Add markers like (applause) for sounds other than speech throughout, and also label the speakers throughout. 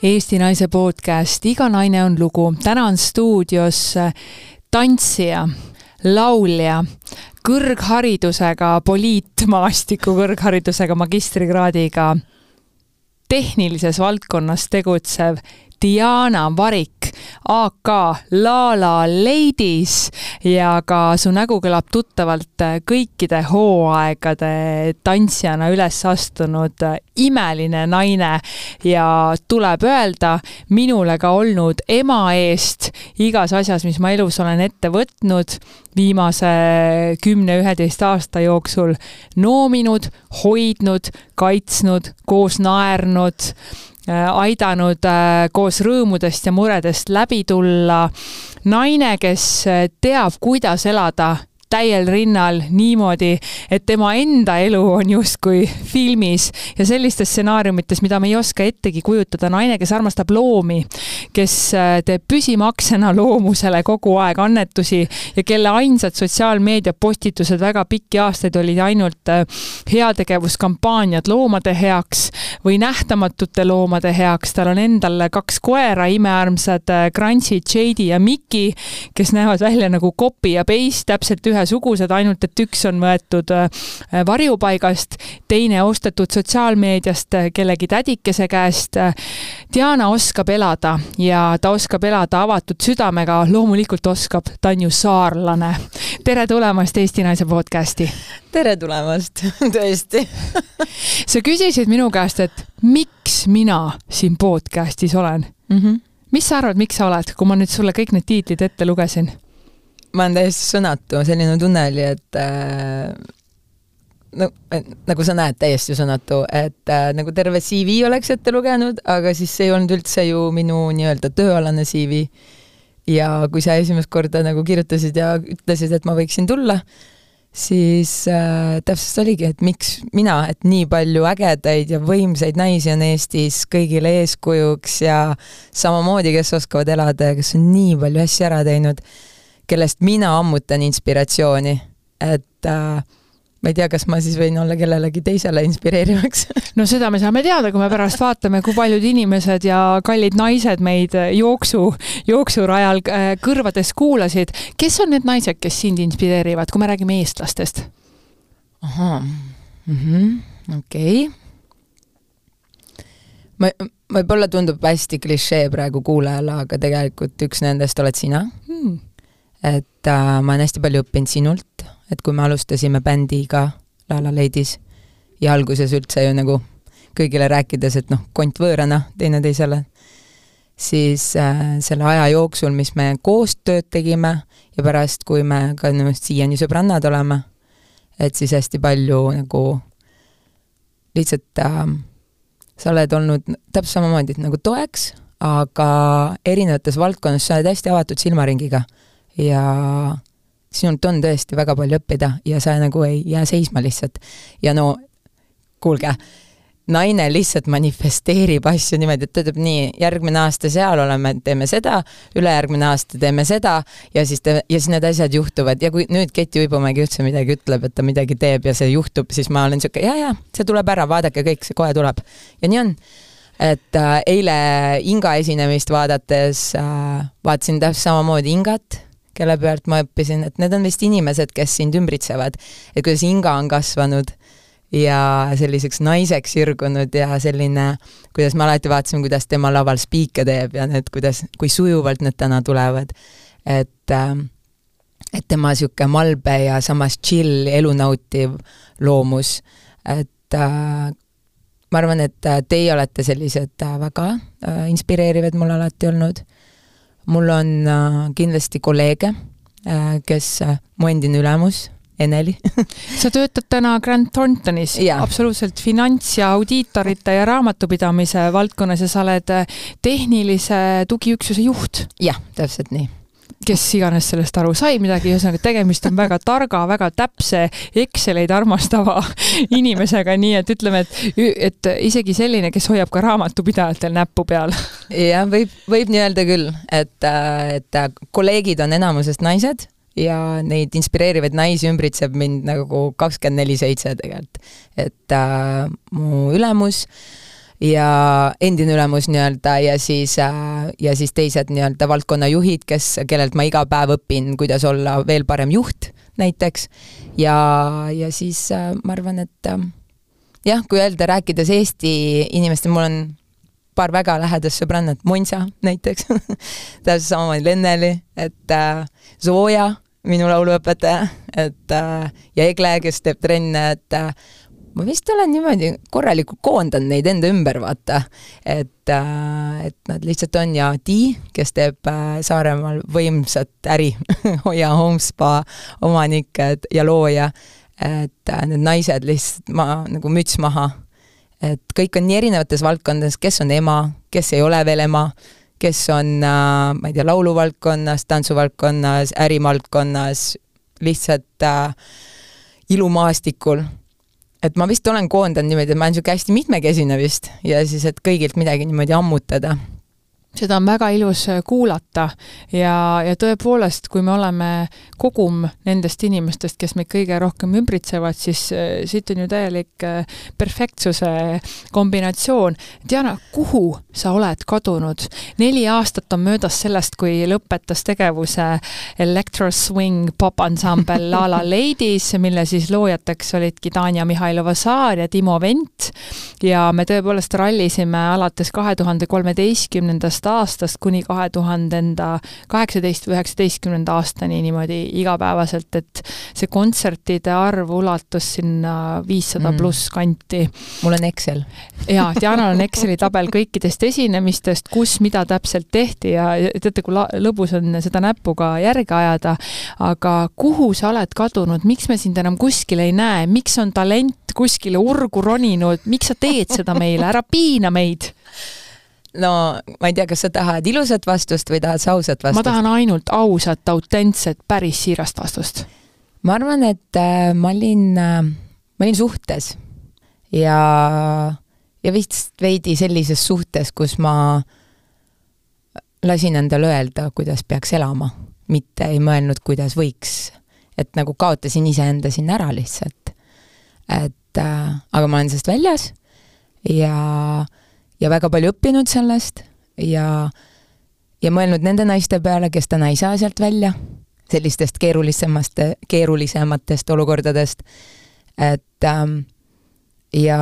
Speaker 1: Eesti Naise podcast Iga naine on lugu. täna on stuudios tantsija, laulja, kõrgharidusega, poliitmaastiku kõrgharidusega, magistrikraadiga, tehnilises valdkonnas tegutsev Diana Varik, AK Lala Ladies. Ja ka su nägu kõlab tuttavalt kõikide hooaegade tantsijana üles astunud imeline naine. Ja tuleb öelda, minule ka olnud ema eest igas asjas, mis ma elus olen ette võtnud viimase kümne-üheteist aasta jooksul. Noominud, hoidnud, kaitsnud, koos naernud. Äh, aidanud äh, koos rõõmudest ja muredest läbi tulla. naine, kes äh, teab, kuidas elada täiel rinnal niimoodi, et tema enda elu on justkui filmis ja sellistes stsenaariumites, mida me ei oska ettegi kujutada, naine, kes armastab loomi, kes äh, teeb püsimaksena loomusele kogu aeg annetusi ja kelle ainsad sotsiaalmeedia postitused väga pikki aastaid olid ainult äh, heategevuskampaaniad loomade heaks või nähtamatute loomade heaks. tal on endal kaks koera, imearmsad Grantsi, äh, Jade ja Miki, kes näevad välja nagu copy ja paste täpselt ühe ühesugused, ainult et üks on võetud äh, varjupaigast, teine ostetud sotsiaalmeediast äh, kellegi tädikese käest. Diana oskab elada ja ta oskab elada avatud südamega, loomulikult oskab, ta on ju saarlane. tere tulemast Eesti Naise podcasti!
Speaker 2: tere tulemast, (laughs) tõesti
Speaker 1: sa küsisid minu käest, et miks mina siin podcastis olen mm. -hmm mis sa arvad, miks sa oled, kui ma nüüd sulle kõik need tiitlid ette lugesin?
Speaker 2: Ma olen täiesti sõnatu, selline tunne oli, et äh, no nagu sa näed, täiesti sõnatu, et äh, nagu terve CV oleks ette lugenud, aga siis see ei olnud üldse ju minu nii-öelda tööalane CV. ja kui sa esimest korda nagu kirjutasid ja ütlesid, et ma võiksin tulla, siis äh, täpselt oligi, et miks mina, et nii palju ägedaid ja võimsaid naisi on Eestis kõigile eeskujuks ja samamoodi, kes oskavad elada ja kes on nii palju asju ära teinud kellest mina ammutan inspiratsiooni, et äh, ma ei tea, kas ma siis võin olla kellelegi teisele inspireerivaks (laughs)
Speaker 1: no seda me saame teada, kui me pärast vaatame, kui paljud inimesed ja kallid naised meid jooksu, jooksurajal äh, kõrvades kuulasid. kes on need naised, kes sind inspireerivad, kui me räägime eestlastest?
Speaker 2: ahhaa mm -hmm., okei okay. ma, võib-olla tundub hästi klišee praegu kuulajale, aga tegelikult üks nendest oled sina hmm et äh, ma olen hästi palju õppinud sinult, et kui me alustasime bändiga La La Ladies ja alguses üldse ju nagu kõigile rääkides, et noh, kont võõrana teineteisele, siis äh, selle aja jooksul, mis me koos tööd tegime ja pärast, kui me ka noh, siiani sõbrannad oleme, et siis hästi palju nagu lihtsalt äh, sa oled olnud täpselt samamoodi nagu toeks, aga erinevates valdkondades sa oled hästi avatud silmaringiga ja sinult on tõesti väga palju õppida ja sa nagu ei jää seisma lihtsalt. ja no kuulge, naine lihtsalt manifesteerib asju niimoodi, et ta ütleb nii, järgmine aasta seal oleme, teeme seda, ülejärgmine aasta teeme seda ja siis te, ja siis need asjad juhtuvad ja kui nüüd Keti Uibomägi üldse midagi ütleb, et ta midagi teeb ja see juhtub, siis ma olen niisugune ja-ja, see tuleb ära, vaadake kõik, see kohe tuleb. ja nii on. et äh, eile Inga esinemist vaadates äh, vaatasin täpselt samamoodi Ingat kelle pealt ma õppisin, et need on vist inimesed, kes sind ümbritsevad. et kuidas Inga on kasvanud ja selliseks naiseks sirgunud ja selline, kuidas me alati vaatasime, kuidas tema laval spiike teeb ja need, kuidas, kui sujuvalt need täna tulevad. et äh, et tema niisugune malbe ja samas chill, elu nautiv loomus, et äh, ma arvan, et äh, teie olete sellised äh, väga inspireerivad mul alati olnud mul on äh, kindlasti kolleege, äh, kes äh, mu endine ülemus, Eneli. (laughs)
Speaker 1: Sa töötad täna Grant Thorntonis, absoluutselt finants- ja audiitorite ja raamatupidamise valdkonnas ja sa oled tehnilise tugiüksuse juht.
Speaker 2: jah, täpselt nii
Speaker 1: kes iganes sellest aru sai midagi, ühesõnaga tegemist on väga targa, väga täpse, Exceleid armastava (laughs) inimesega, nii et ütleme, et, et isegi selline, kes hoiab ka raamatupidajatel näppu peal.
Speaker 2: jah, võib, võib nii öelda küll, et, et kolleegid on enamusest naised ja neid inspireerivaid naisi ümbritseb mind nagu kakskümmend neli seitse tegelikult. et äh, mu ülemus ja endine ülemus nii-öelda ja siis, ja siis teised nii-öelda valdkonnajuhid, kes, kellelt ma iga päev õpin, kuidas olla veel parem juht näiteks. ja, ja siis ma arvan, et jah, kui öelda, rääkides Eesti inimestele, mul on paar väga lähedast sõbrannat, Monsa näiteks (laughs) täpselt samamoodi Lenneli, et äh, Zoja, minu lauluõpetaja, et äh, ja Egle, kes teeb trenne, et äh, ma vist olen niimoodi korralikult koondanud neid enda ümber, vaata. et äh,, et nad lihtsalt on ja Ti, kes teeb äh, Saaremaal võimsat äri (laughs) Hoia Home Spa omanik ja looja, et äh, need naised lihtsalt, ma nagu müts maha et kõik on nii erinevates valdkondades, kes on ema, kes ei ole veel ema, kes on, ma ei tea, lauluvaldkonnas, tantsuvaldkonnas, ärivaldkonnas, lihtsalt äh, ilumaastikul. Et ma vist olen koondanud niimoodi, et ma olen niisugune hästi mitmekesine vist ja siis, et kõigilt midagi niimoodi ammutada
Speaker 1: seda on väga ilus äh, kuulata ja, ja tõepoolest, kui me oleme kogum nendest inimestest, kes meid kõige rohkem ümbritsevad, siis äh, siit on ju täielik äh, perfektsuse kombinatsioon. Diana, kuhu sa oled kadunud? neli aastat on möödas sellest, kui lõpetas tegevuse Electro Swing popansambel La (laughs) La Ladies, mille siis loojateks olidki Tanja Mihhailova-Saar ja Timo Vent ja me tõepoolest rallisime alates kahe tuhande kolmeteistkümnendast sellest aastast kuni kahe tuhandenda kaheksateist või üheksateistkümnenda aastani niimoodi igapäevaselt, et see kontsertide arv ulatus sinna viissada mm. pluss kanti.
Speaker 2: mul on Excel.
Speaker 1: jaa, Dianal on Exceli tabel kõikidest esinemistest, kus mida täpselt tehti ja teate, kui lõbus on seda näpuga järge ajada, aga kuhu sa oled kadunud, miks me sind enam kuskil ei näe, miks on talent kuskile urgu roninud, miks sa teed seda meile, ära piina meid
Speaker 2: no ma ei tea, kas sa tahad ilusat vastust või tahad sa ausat vastust?
Speaker 1: ma tahan ainult ausat, autentset, päris siirast vastust.
Speaker 2: ma arvan, et äh, ma olin äh,, ma olin suhtes ja, ja vist veidi sellises suhtes, kus ma lasin endale öelda, kuidas peaks elama, mitte ei mõelnud, kuidas võiks. et nagu kaotasin iseenda sinna ära lihtsalt. et äh, aga ma olen sellest väljas ja äh, ja väga palju õppinud sellest ja, ja mõelnud nende naiste peale, kes täna ei saa sealt välja, sellistest keerulisemast, keerulisematest olukordadest, et ähm, ja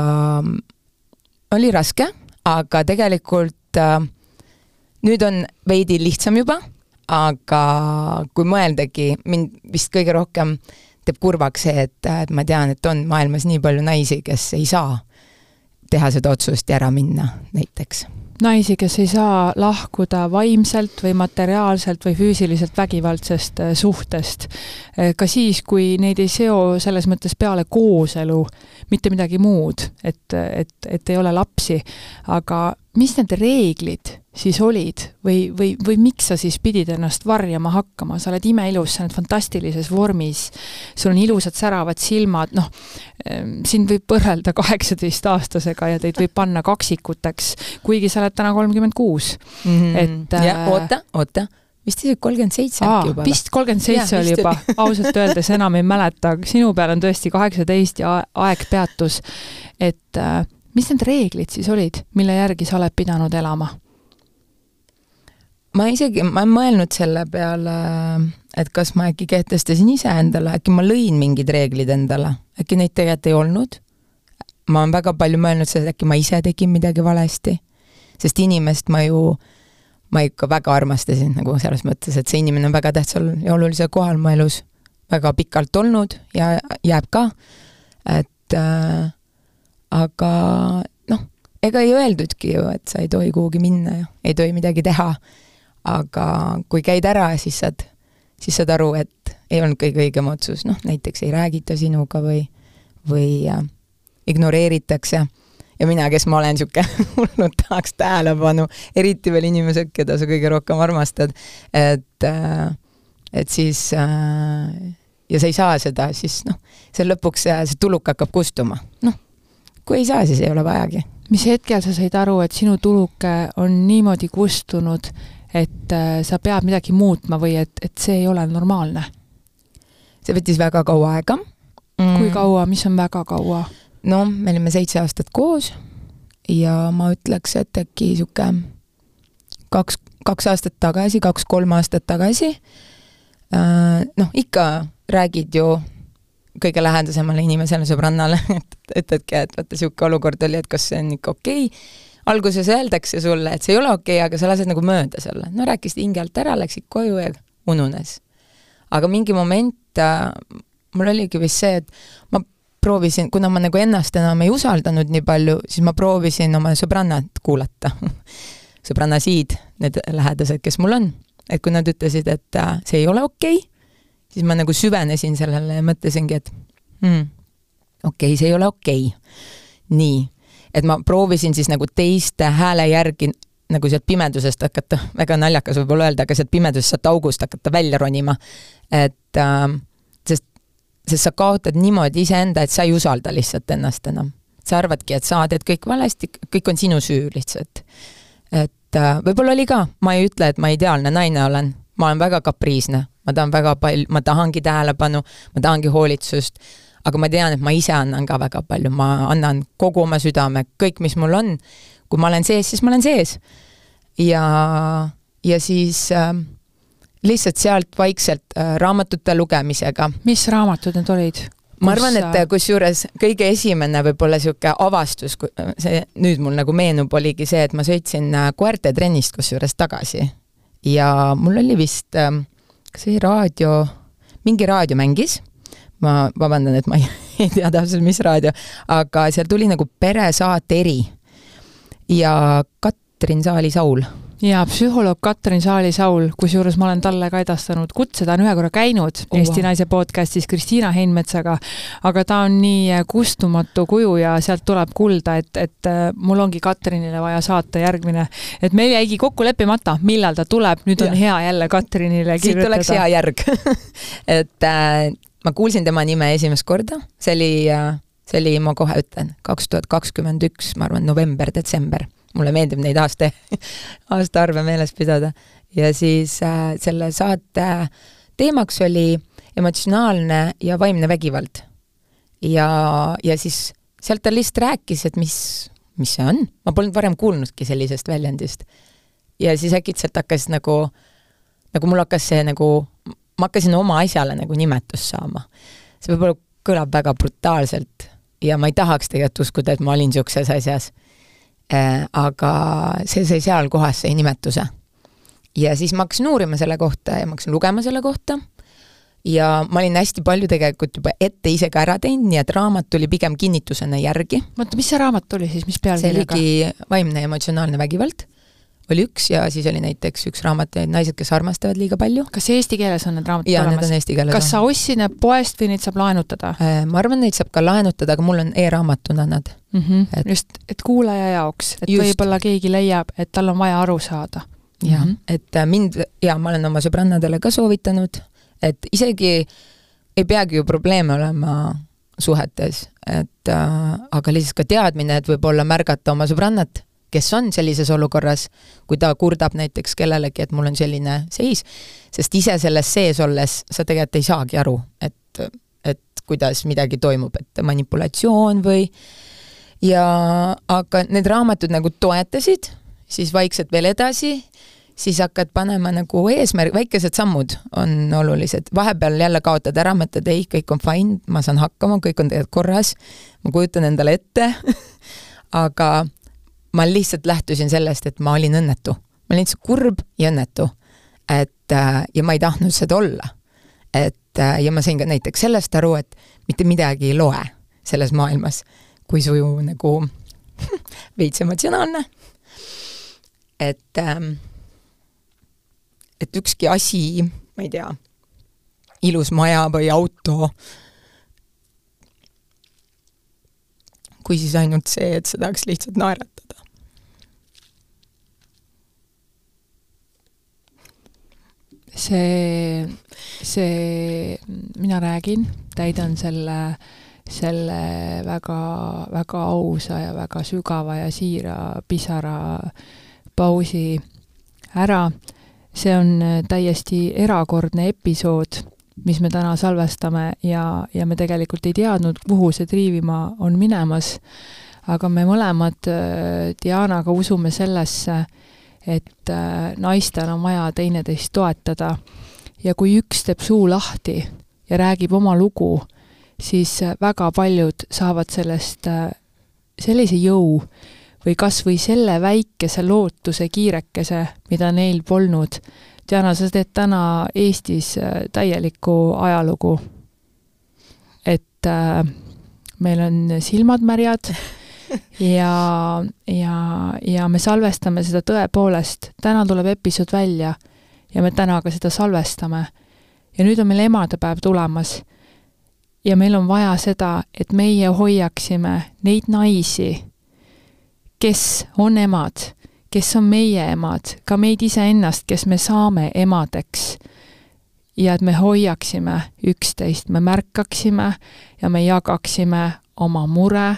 Speaker 2: oli raske, aga tegelikult äh, nüüd on veidi lihtsam juba, aga kui mõeldagi, mind vist kõige rohkem teeb kurvaks see, et, et ma tean, et on maailmas nii palju naisi, kes ei saa teha seda otsust ja ära minna näiteks
Speaker 1: naisi, kes ei saa lahkuda vaimselt või materiaalselt või füüsiliselt vägivaldsest äh, suhtest. Äh, ka siis, kui neid ei seo selles mõttes peale kooselu, mitte midagi muud, et, et, et ei ole lapsi, aga mis need reeglid siis olid või, või, või miks sa siis pidid ennast varjama hakkama, sa oled imeilus, sa oled fantastilises vormis, sul on ilusad säravad silmad, noh, ehm, sind võib võrrelda kaheksateistaastasega ja teid võib panna kaksikuteks, kuigi sa oled täna kolmkümmend kuus,
Speaker 2: mhm. et ja äh, oota, oota vist isegi kolmkümmend seitse äkki juba.
Speaker 1: vist kolmkümmend seitse oli juba, ausalt öeldes enam ei mäleta, aga sinu peal on tõesti kaheksateist ja aeg peatus. et äh, mis need reeglid siis olid, mille järgi sa oled pidanud elama?
Speaker 2: ma isegi, ma olen mõelnud selle peale, et kas ma äkki kehtestasin ise endale, äkki ma lõin mingid reeglid endale, äkki neid tegelikult ei olnud. ma olen väga palju mõelnud seda, et äkki ma ise tegin midagi valesti, sest inimest ma ju, ma ikka väga armastasin nagu selles mõttes, et see inimene on väga tähtsal ja olulisel kohal mu elus väga pikalt olnud ja jääb ka, et äh, aga noh, ega ei öeldudki ju, et sa ei tohi kuhugi minna ja ei tohi midagi teha. aga kui käid ära, siis saad, siis saad aru, et ei olnud kõige õigem otsus, noh näiteks ei räägita sinuga või, või äh, ignoreeritakse. Ja mina, kes ma olen niisugune (laughs) hullult tahaks tähelepanu, eriti veel inimesed, keda sa kõige rohkem armastad, et äh, et siis äh, ja sa ei saa seda, siis noh, see lõpuks see, see tuluk hakkab kustuma, noh kui ei saa, siis ei ole vajagi.
Speaker 1: mis hetkel sa said aru, et sinu tuluke on niimoodi kustunud, et äh, sa pead midagi muutma või et, et see ei ole normaalne?
Speaker 2: see võttis väga kaua aega
Speaker 1: mm.. kui kaua, mis on väga kaua?
Speaker 2: no me olime seitse aastat koos ja ma ütleks, et äkki sihuke kaks, kaks aastat tagasi, kaks-kolm aastat tagasi äh, noh, ikka räägid ju kõige lähedasemale inimesele, sõbrannale, (laughs) et ütledki, et vaata, niisugune olukord oli, et kas see on ikka okei okay. alguses öeldakse sulle, et see ei ole okei okay,, aga sa lased nagu mööda selle. no rääkisid hinge alt ära, läksid koju ja ununes. aga mingi moment äh, mul oligi vist see, et ma proovisin, kuna ma nagu ennast enam ei usaldanud nii palju, siis ma proovisin oma sõbrannat kuulata (laughs) sõbrannasid, need lähedased, kes mul on. et kui nad ütlesid, et äh, see ei ole okei okay,, siis ma nagu süvenesin sellele ja mõtlesingi, et hmm, okei okay,, see ei ole okei okay.. nii, et ma proovisin siis nagu teiste hääle järgi nagu sealt pimedusest hakata, väga naljakas võib-olla öelda, aga sealt pimedusest, sealt august hakata välja ronima. et äh, sest, sest sa kaotad niimoodi iseenda, et sa ei usalda lihtsalt ennast enam. sa arvadki, et sa teed kõik valesti, kõik on sinu süü lihtsalt. et äh, võib-olla oli ka, ma ei ütle, et ma ideaalne naine olen, ma olen väga kapriisne, ma tahan väga palju, ma tahangi tähelepanu, ma tahangi hoolitsust, aga ma tean, et ma ise annan ka väga palju, ma annan kogu oma südame, kõik, mis mul on, kui ma olen sees, siis ma olen sees. ja, ja siis äh, lihtsalt sealt vaikselt äh, raamatute lugemisega.
Speaker 1: mis raamatud need olid?
Speaker 2: ma arvan, et kusjuures kõige esimene võib-olla niisugune avastus, see nüüd mul nagu meenub, oligi see, et ma sõitsin äh, koerte trennist kusjuures tagasi ja mul oli vist äh, kas see raadio, mingi raadio mängis, ma vabandan, et ma ei, (laughs) ei tea täpselt, mis raadio, aga seal tuli nagu peresaate eri ja Katrin Saali-Saul
Speaker 1: jaa, psühholoog Katrin Saali-Saul, kusjuures ma olen talle ka edastanud kutse, ta on ühe korra käinud oh, Eesti. Naise podcastis Kristiina Heinmetsaga, aga ta on nii äh, kustumatu kuju ja sealt tuleb kulda, et, et äh, mul ongi Katrinile vaja saata järgmine, et meil jäigi kokku leppimata, millal ta tuleb, nüüd on ja. hea jälle Katrinile
Speaker 2: kirjutada. siit oleks hea järg (laughs) et äh, ma kuulsin tema nime esimest korda, see oli äh, see oli, ma kohe ütlen, kaks tuhat kakskümmend üks, ma arvan, november-detsember mulle meeldib neid aasta, (laughs) aastaarve meeles pidada. ja siis äh, selle saate teemaks oli emotsionaalne ja vaimne vägivald. ja, ja siis sealt ta lihtsalt rääkis, et mis, mis see on, ma polnud varem kuulnudki sellisest väljendist. ja siis äkitselt hakkas nagu, nagu mul hakkas see nagu, ma hakkasin oma asjale nagu nimetust saama. see võib-olla kõlab väga brutaalselt ja ma ei tahaks tegelikult uskuda, et ma olin niisuguses asjas aga see sai seal kohas, sai nimetuse. ja siis ma hakkasin uurima selle kohta ja ma hakkasin lugema selle kohta ja ma olin hästi palju tegelikult juba ette ise ka ära teinud, nii et raamat tuli pigem kinnitusena järgi.
Speaker 1: oota, mis see raamat oli siis, mis pealkirjaga?
Speaker 2: see oligi Vaimne ja emotsionaalne vägivald oli üks ja siis oli näiteks üks raamat Naised, kes armastavad liiga palju.
Speaker 1: kas eesti keeles on need raamatud
Speaker 2: keeles.
Speaker 1: kas sa ostsid need poest või neid saab laenutada?
Speaker 2: Äh, ma arvan, neid saab ka laenutada, aga mul on e-raamatuna nad
Speaker 1: mm. -hmm. Et... just, et kuulaja jaoks, et võib-olla keegi leiab, et tal on vaja aru saada.
Speaker 2: jah mm -hmm., et äh, mind, jaa, ma olen oma sõbrannadele ka soovitanud, et isegi ei peagi ju probleeme olema suhetes, et äh, aga lihtsalt ka teadmine, et võib-olla märgata oma sõbrannat kes on sellises olukorras, kui ta kurdab näiteks kellelegi, et mul on selline seis, sest ise selles sees olles sa tegelikult ei saagi aru, et, et kuidas midagi toimub, et manipulatsioon või ja aga need raamatud nagu toetasid, siis vaikselt veel edasi, siis hakkad panema nagu eesmärk, väikesed sammud on olulised, vahepeal jälle kaotad ära, mõtled ei, kõik on fine, ma saan hakkama, kõik on tegelikult korras, ma kujutan endale ette. (laughs) Aga ma lihtsalt lähtusin sellest, et ma olin õnnetu. ma olin lihtsalt kurb ja õnnetu. et äh, ja ma ei tahtnud seda olla. et äh, ja ma sain ka näiteks sellest aru, et mitte midagi ei loe selles maailmas, kui su nagu (laughs) veits emotsionaalne. et ähm, et ükski asi, ma ei tea, ilus maja või auto, kui siis ainult see, et sa tahaks lihtsalt naerata
Speaker 1: see, see, mina räägin, täidan selle, selle väga, väga ausa ja väga sügava ja siira pisara pausi ära. see on täiesti erakordne episood, mis me täna salvestame ja, ja me tegelikult ei teadnud, kuhu see triivima on minemas aga me mõlemad äh, Dianaga usume sellesse, et äh, naistel on vaja teineteist toetada ja kui üks teeb suu lahti ja räägib oma lugu, siis äh, väga paljud saavad sellest sellise jõu või kas või selle väikese lootuse kiirekese, mida neil polnud. Diana, sa teed täna Eestis täielikku ajalugu. et äh, meil on silmad märjad (laughs) ja, ja, ja me salvestame seda tõepoolest, täna tuleb episood välja ja me täna ka seda salvestame. ja nüüd on meil emadepäev tulemas. ja meil on vaja seda, et meie hoiaksime neid naisi, kes on emad, kes on meie emad, ka meid iseennast, kes me saame emadeks ja et me hoiaksime üksteist, me märkaksime ja me jagaksime oma mure,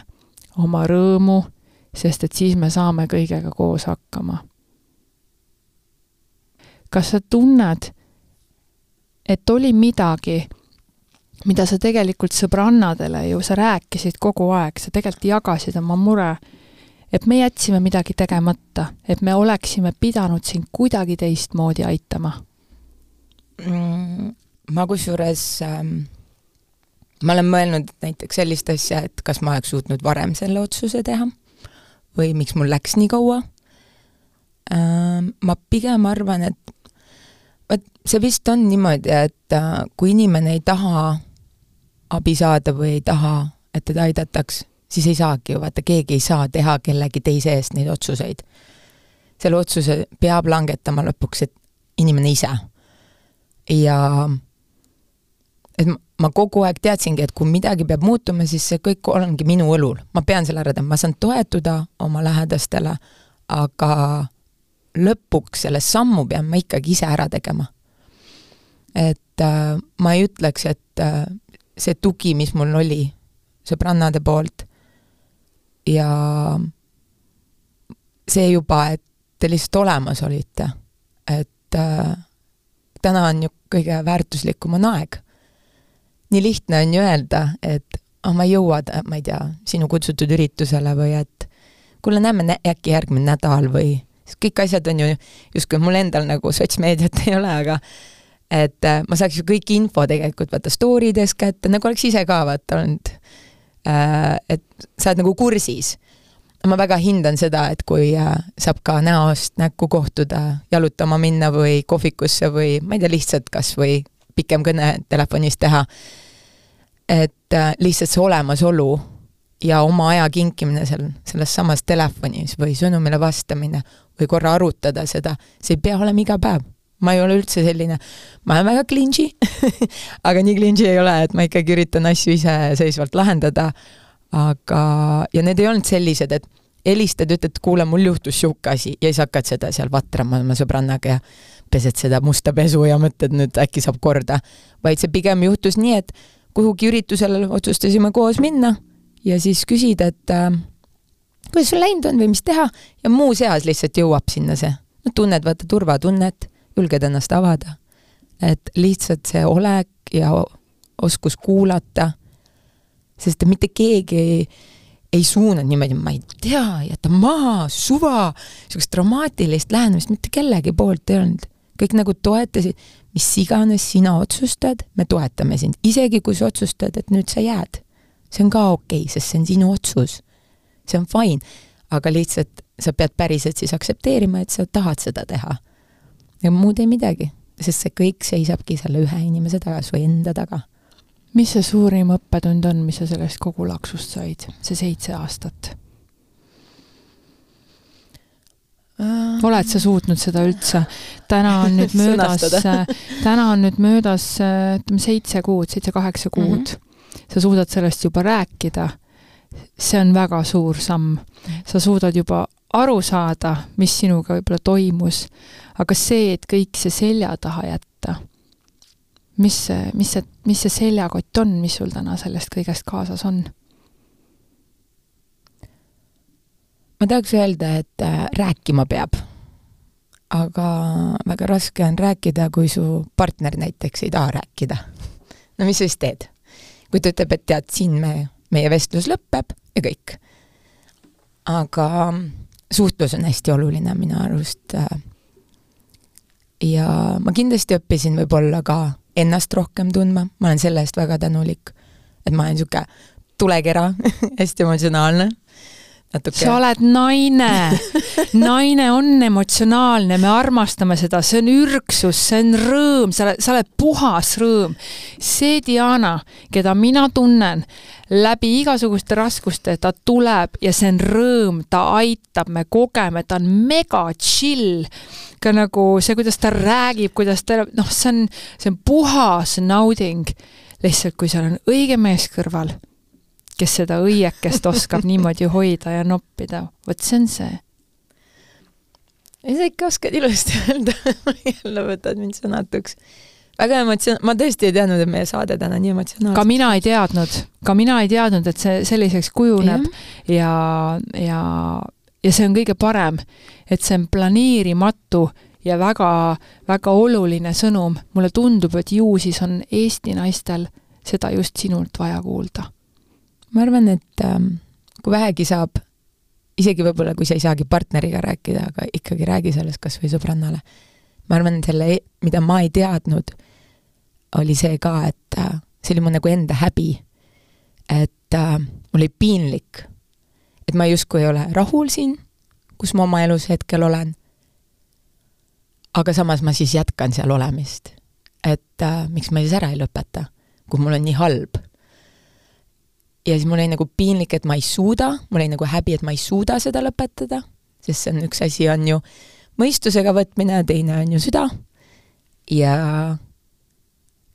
Speaker 1: oma rõõmu, sest et siis me saame kõigega koos hakkama. kas sa tunned, et oli midagi, mida sa tegelikult sõbrannadele ju, sa rääkisid kogu aeg, sa tegelikult jagasid oma mure, et me jätsime midagi tegemata, et me oleksime pidanud sind kuidagi teistmoodi aitama
Speaker 2: mm,? ma kusjuures ähm ma olen mõelnud näiteks sellist asja, et kas ma oleks suutnud varem selle otsuse teha või miks mul läks nii kaua. Ähm, ma pigem arvan, et vot see vist on niimoodi, et äh, kui inimene ei taha abi saada või ei taha, et teda aidataks, siis ei saagi ju, vaata keegi ei saa teha kellegi teise eest neid otsuseid. selle otsuse peab langetama lõpuks, et inimene ise. ja et ma kogu aeg teadsingi, et kui midagi peab muutuma, siis see kõik ongi minu õlul, ma pean selle ära tegema, ma saan toetuda oma lähedastele, aga lõpuks selle sammu pean ma ikkagi ise ära tegema. et äh, ma ei ütleks, et äh, see tugi, mis mul oli sõbrannade poolt ja see juba, et te lihtsalt olemas olite, et äh, täna on ju kõige väärtuslikum on aeg nii lihtne on ju öelda, et ah oh,, ma ei jõua, ma ei tea, sinu kutsutud üritusele või et kuule, näeme äkki järgmine nädal või kõik asjad on ju justkui mul endal nagu sotsmeediat ei ole, aga et äh, ma saaks ju kõik info tegelikult vaata story des kätte, nagu oleks ise ka vaata olnud äh,, et sa oled nagu kursis. ma väga hindan seda, et kui äh, saab ka näost näkku kohtuda, jalutama minna või kohvikusse või ma ei tea, lihtsalt kas või pikem kõne telefonis teha. Et äh, lihtsalt see olemasolu ja oma aja kinkimine seal selles samas telefonis või sõnumile vastamine või korra arutada seda, see ei pea olema iga päev. ma ei ole üldse selline, ma olen väga clingy (laughs) aga nii clingy ei ole, et ma ikkagi üritan asju iseseisvalt lahendada, aga, ja need ei olnud sellised, et helistad, ütled, kuule, mul juhtus niisugune asi ja siis hakkad seda seal vatrama oma sõbrannaga ja pesed seda musta pesu ja mõtled nüüd äkki saab korda, vaid see pigem juhtus nii, et kuhugi üritusele otsustasime koos minna ja siis küsida, et äh, kuidas sul läinud on või mis teha ja muuseas lihtsalt jõuab sinna see, no tunned vaata turvatunnet, julged ennast avada. et lihtsalt see olek ja oskus kuulata, sest mitte keegi ei, ei suunanud niimoodi, ma ei tea, jäta maha, suva, niisugust dramaatilist lähenemist mitte kellegi poolt ei olnud kõik nagu toetasid, mis iganes sina otsustad, me toetame sind, isegi kui sa otsustad, et nüüd sa jääd. see on ka okei okay,, sest see on sinu otsus. see on fine, aga lihtsalt sa pead päriselt siis aktsepteerima, et sa tahad seda teha. ja muud ei midagi, sest see kõik seisabki selle ühe inimese taga, su enda taga.
Speaker 1: mis see suurim õppetund on, mis sa sellest kogu laksust said, see seitse aastat? Äh. Oled sa suutnud seda üldse? täna on nüüd (laughs) möödas täna on nüüd möödas ütleme seitse kuud, seitse-kaheksa kuud mm. -hmm. sa suudad sellest juba rääkida. see on väga suur samm. sa suudad juba aru saada, mis sinuga võib-olla toimus, aga see, et kõik see selja taha jätta, mis see, mis see, mis see seljakott on, mis sul täna sellest kõigest kaasas on?
Speaker 2: Ma tahaks öelda, et äh, rääkima peab. aga väga raske on rääkida, kui su partner näiteks ei taha rääkida. no mis sa siis teed? kui ta ütleb, et tead, siin me, meie vestlus lõpeb ja kõik. aga suhtlus on hästi oluline minu arust. Äh, ja ma kindlasti õppisin võib-olla ka ennast rohkem tundma, ma olen selle eest väga tänulik. et ma olen niisugune tulekera (laughs) hästi emotsionaalne natuke.
Speaker 1: sa oled naine (laughs) naine on emotsionaalne, me armastame seda, see on ürgsus, see on rõõm, sa oled, sa oled puhas rõõm. see Diana, keda mina tunnen läbi igasuguste raskuste, ta tuleb ja see on rõõm, ta aitab, me kogeme, ta on mega chill. ka nagu see, kuidas ta räägib, kuidas ta, noh, see on, see on puhas nauding. lihtsalt, kui seal on õige mees kõrval kes seda õiekest oskab niimoodi hoida ja noppida, vot see on see.
Speaker 2: sa ikka oskad ilusti öelda (laughs) jälle võtad mind sõnatuks. väga emotsioon-, ma tõesti ei teadnud, et meie saade täna nii emotsionaalne.
Speaker 1: ka mina ei teadnud, ka mina ei teadnud, et see selliseks kujuneb ja, ja, ja, ja see on kõige parem, et see on planeerimatu ja väga-väga oluline sõnum. mulle tundub, et ju siis on Eesti naistel seda just sinult vaja kuulda
Speaker 2: ma arvan, et ähm, kui vähegi saab, isegi võib-olla, kui sa ei saagi partneriga rääkida, aga ikkagi räägi sellest kas või sõbrannale. ma arvan, selle, e-, mida ma ei teadnud, oli see ka, et äh, see oli mu nagu enda häbi. et äh, mul oli piinlik, et ma justkui ei ole rahul siin, kus ma oma elus hetkel olen, aga samas ma siis jätkan seal olemist. et äh, miks ma siis ära ei lõpeta, kui mul on nii halb ja siis mul oli nagu piinlik, et ma ei suuda, mul oli nagu häbi, et ma ei suuda seda lõpetada, sest see on, üks asi on ju mõistusega võtmine, teine on ju süda. ja,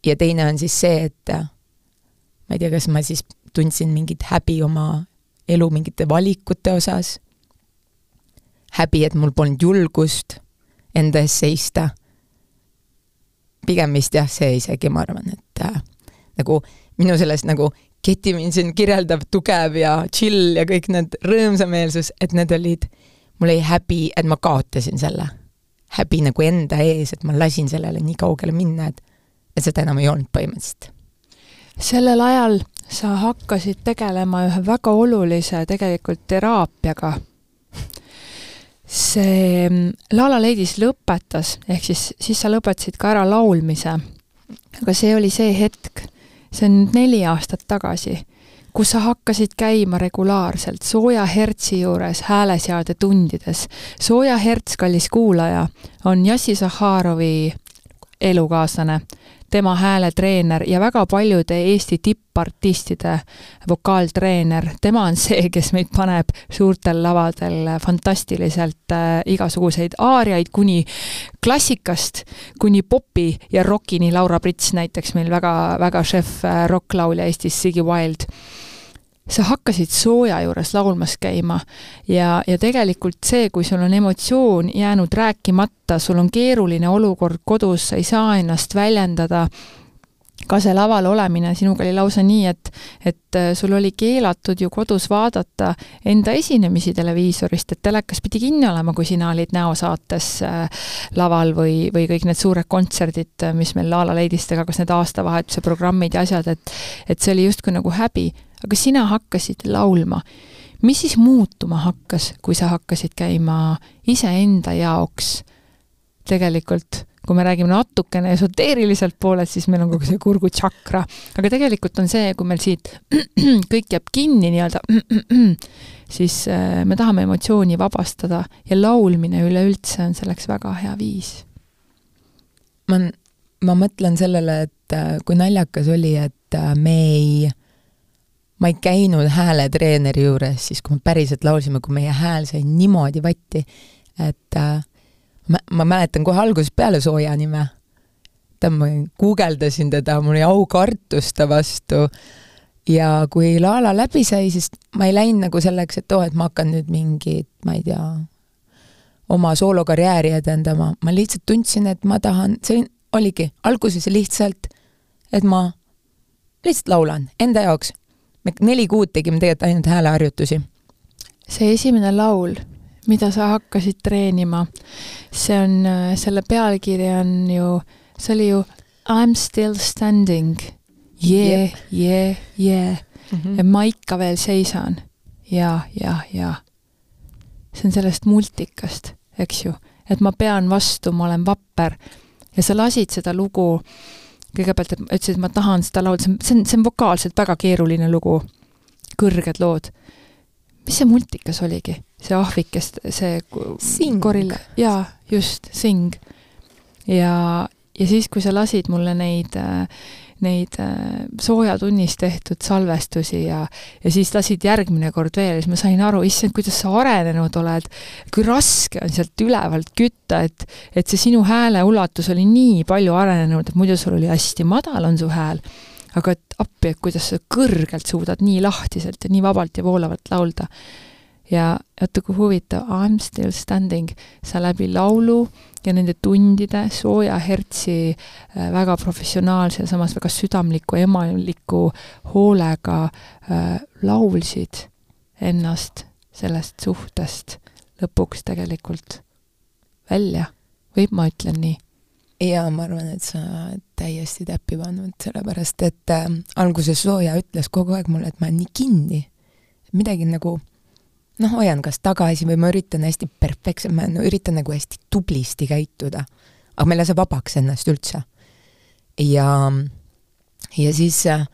Speaker 2: ja teine on siis see, et ma ei tea, kas ma siis tundsin mingit häbi oma elu mingite valikute osas, häbi, et mul polnud julgust enda eest seista. pigem vist jah, see isegi, ma arvan, et äh, nagu minu sellest nagu Keti siin kirjeldab tugev ja chill ja kõik need rõõmsameelsus, et need olid, mul oli häbi, et ma kaotasin selle. häbi nagu enda ees, et ma lasin sellele nii kaugele minna, et, et seda enam ei olnud põhimõtteliselt.
Speaker 1: sellel ajal sa hakkasid tegelema ühe väga olulise tegelikult teraapiaga. see mm, La La Ladies lõpetas, ehk siis, siis sa lõpetasid ka ära laulmise. aga see oli see hetk see on nüüd neli aastat tagasi, kus sa hakkasid käima regulaarselt sooja hertsi juures hääleseade tundides. sooja herts, kallis kuulaja, on Jassi Zahharovi elukaaslane tema hääletreener ja väga paljude Eesti tippartistide vokaaltreener. tema on see, kes meid paneb suurtel lavadel fantastiliselt äh, igasuguseid aariaid kuni klassikast kuni popi ja rokini, Laura Prits näiteks meil väga, väga šef äh, rokklaulja Eestis, Siggy Wild sa hakkasid sooja juures laulmas käima ja, ja tegelikult see, kui sul on emotsioon jäänud rääkimata, sul on keeruline olukord kodus, sa ei saa ennast väljendada, ka see laval olemine sinuga oli lausa nii, et, et äh, sul oli keelatud ju kodus vaadata enda esinemisi televiisorist, et telekas pidi kinni olema, kui sina olid näosaates äh, laval või, või kõik need suured kontserdid, mis meil La La Ladystega, kas need aastavahetuse programmid ja asjad, et et see oli justkui nagu häbi aga sina hakkasid laulma. mis siis muutuma hakkas, kui sa hakkasid käima iseenda jaoks tegelikult kui me räägime natukene esoteeriliselt poolelt, siis meil on kogu see kurgutšakra, aga tegelikult on see, kui meil siit (clears throat) kõik jääb kinni nii-öelda, (clears throat) siis äh, me tahame emotsiooni vabastada ja laulmine üleüldse on selleks väga hea viis.
Speaker 2: ma, ma mõtlen sellele, et äh, kui naljakas oli, et äh, me ei ma ei käinud hääletreeneri juures siis, kui me päriselt laulsime, kui meie hääl sai niimoodi vatti, et äh, ma, ma mäletan kohe algusest peale Sooja nime. ta, ma guugeldasin teda, mul oli aukartus ta vastu ja kui Laala läbi sai, siis ma ei läinud nagu selleks, et oo oh,, et ma hakkan nüüd mingit, ma ei tea, oma soolokarjääri edendama, ma lihtsalt tundsin, et ma tahan, see oligi alguses lihtsalt, et ma lihtsalt laulan enda jaoks me neli kuud tegime tegelikult ainult hääleharjutusi.
Speaker 1: see esimene laul, mida sa hakkasid treenima, see on, selle pealkiri on ju, see oli ju I m still standing, yeah, yeah, yeah ja ma ikka veel seisan ja, ja, ja. see on sellest multikast, eks ju, et ma pean vastu, ma olen vapper. ja sa lasid seda lugu kõigepealt, et ütlesid, et ma tahan seda laulda, see on, see on, see on vokaalselt väga keeruline lugu, kõrged lood. mis see multikas oligi, see ahvik, kes see
Speaker 2: Sing.
Speaker 1: gorilla, jaa, just, Sing. ja, ja siis, kui sa lasid mulle neid äh, neid äh, soojatunnis tehtud salvestusi ja, ja siis lasid järgmine kord veel ja siis ma sain aru, issand, kuidas sa arenenud oled, kui raske on sealt ülevalt kütta, et, et see sinu hääle ulatus oli nii palju arenenud, et muidu sul oli hästi madal on su hääl, aga et appi, et kuidas sa kõrgelt suudad nii lahtiselt ja nii vabalt ja voolavalt laulda. Ja vaata kui huvitav, I m still standing, sa läbi laulu ja nende tundide sooja hertsi äh, väga professionaalse ja samas väga südamliku, emaliku hoolega äh, laulsid ennast sellest suhtest lõpuks tegelikult välja, või ma ütlen nii?
Speaker 2: jaa, ma arvan, et sa täiesti täppi pannud, sellepärast et äh, alguses Sooja ütles kogu aeg mulle, et ma olen nii kinni, midagi nagu noh, hoian kas tagasi või ma üritan hästi perfektselt, ma no, üritan nagu hästi tublisti käituda. aga ma ei lase vabaks ennast üldse. ja, ja siis äh,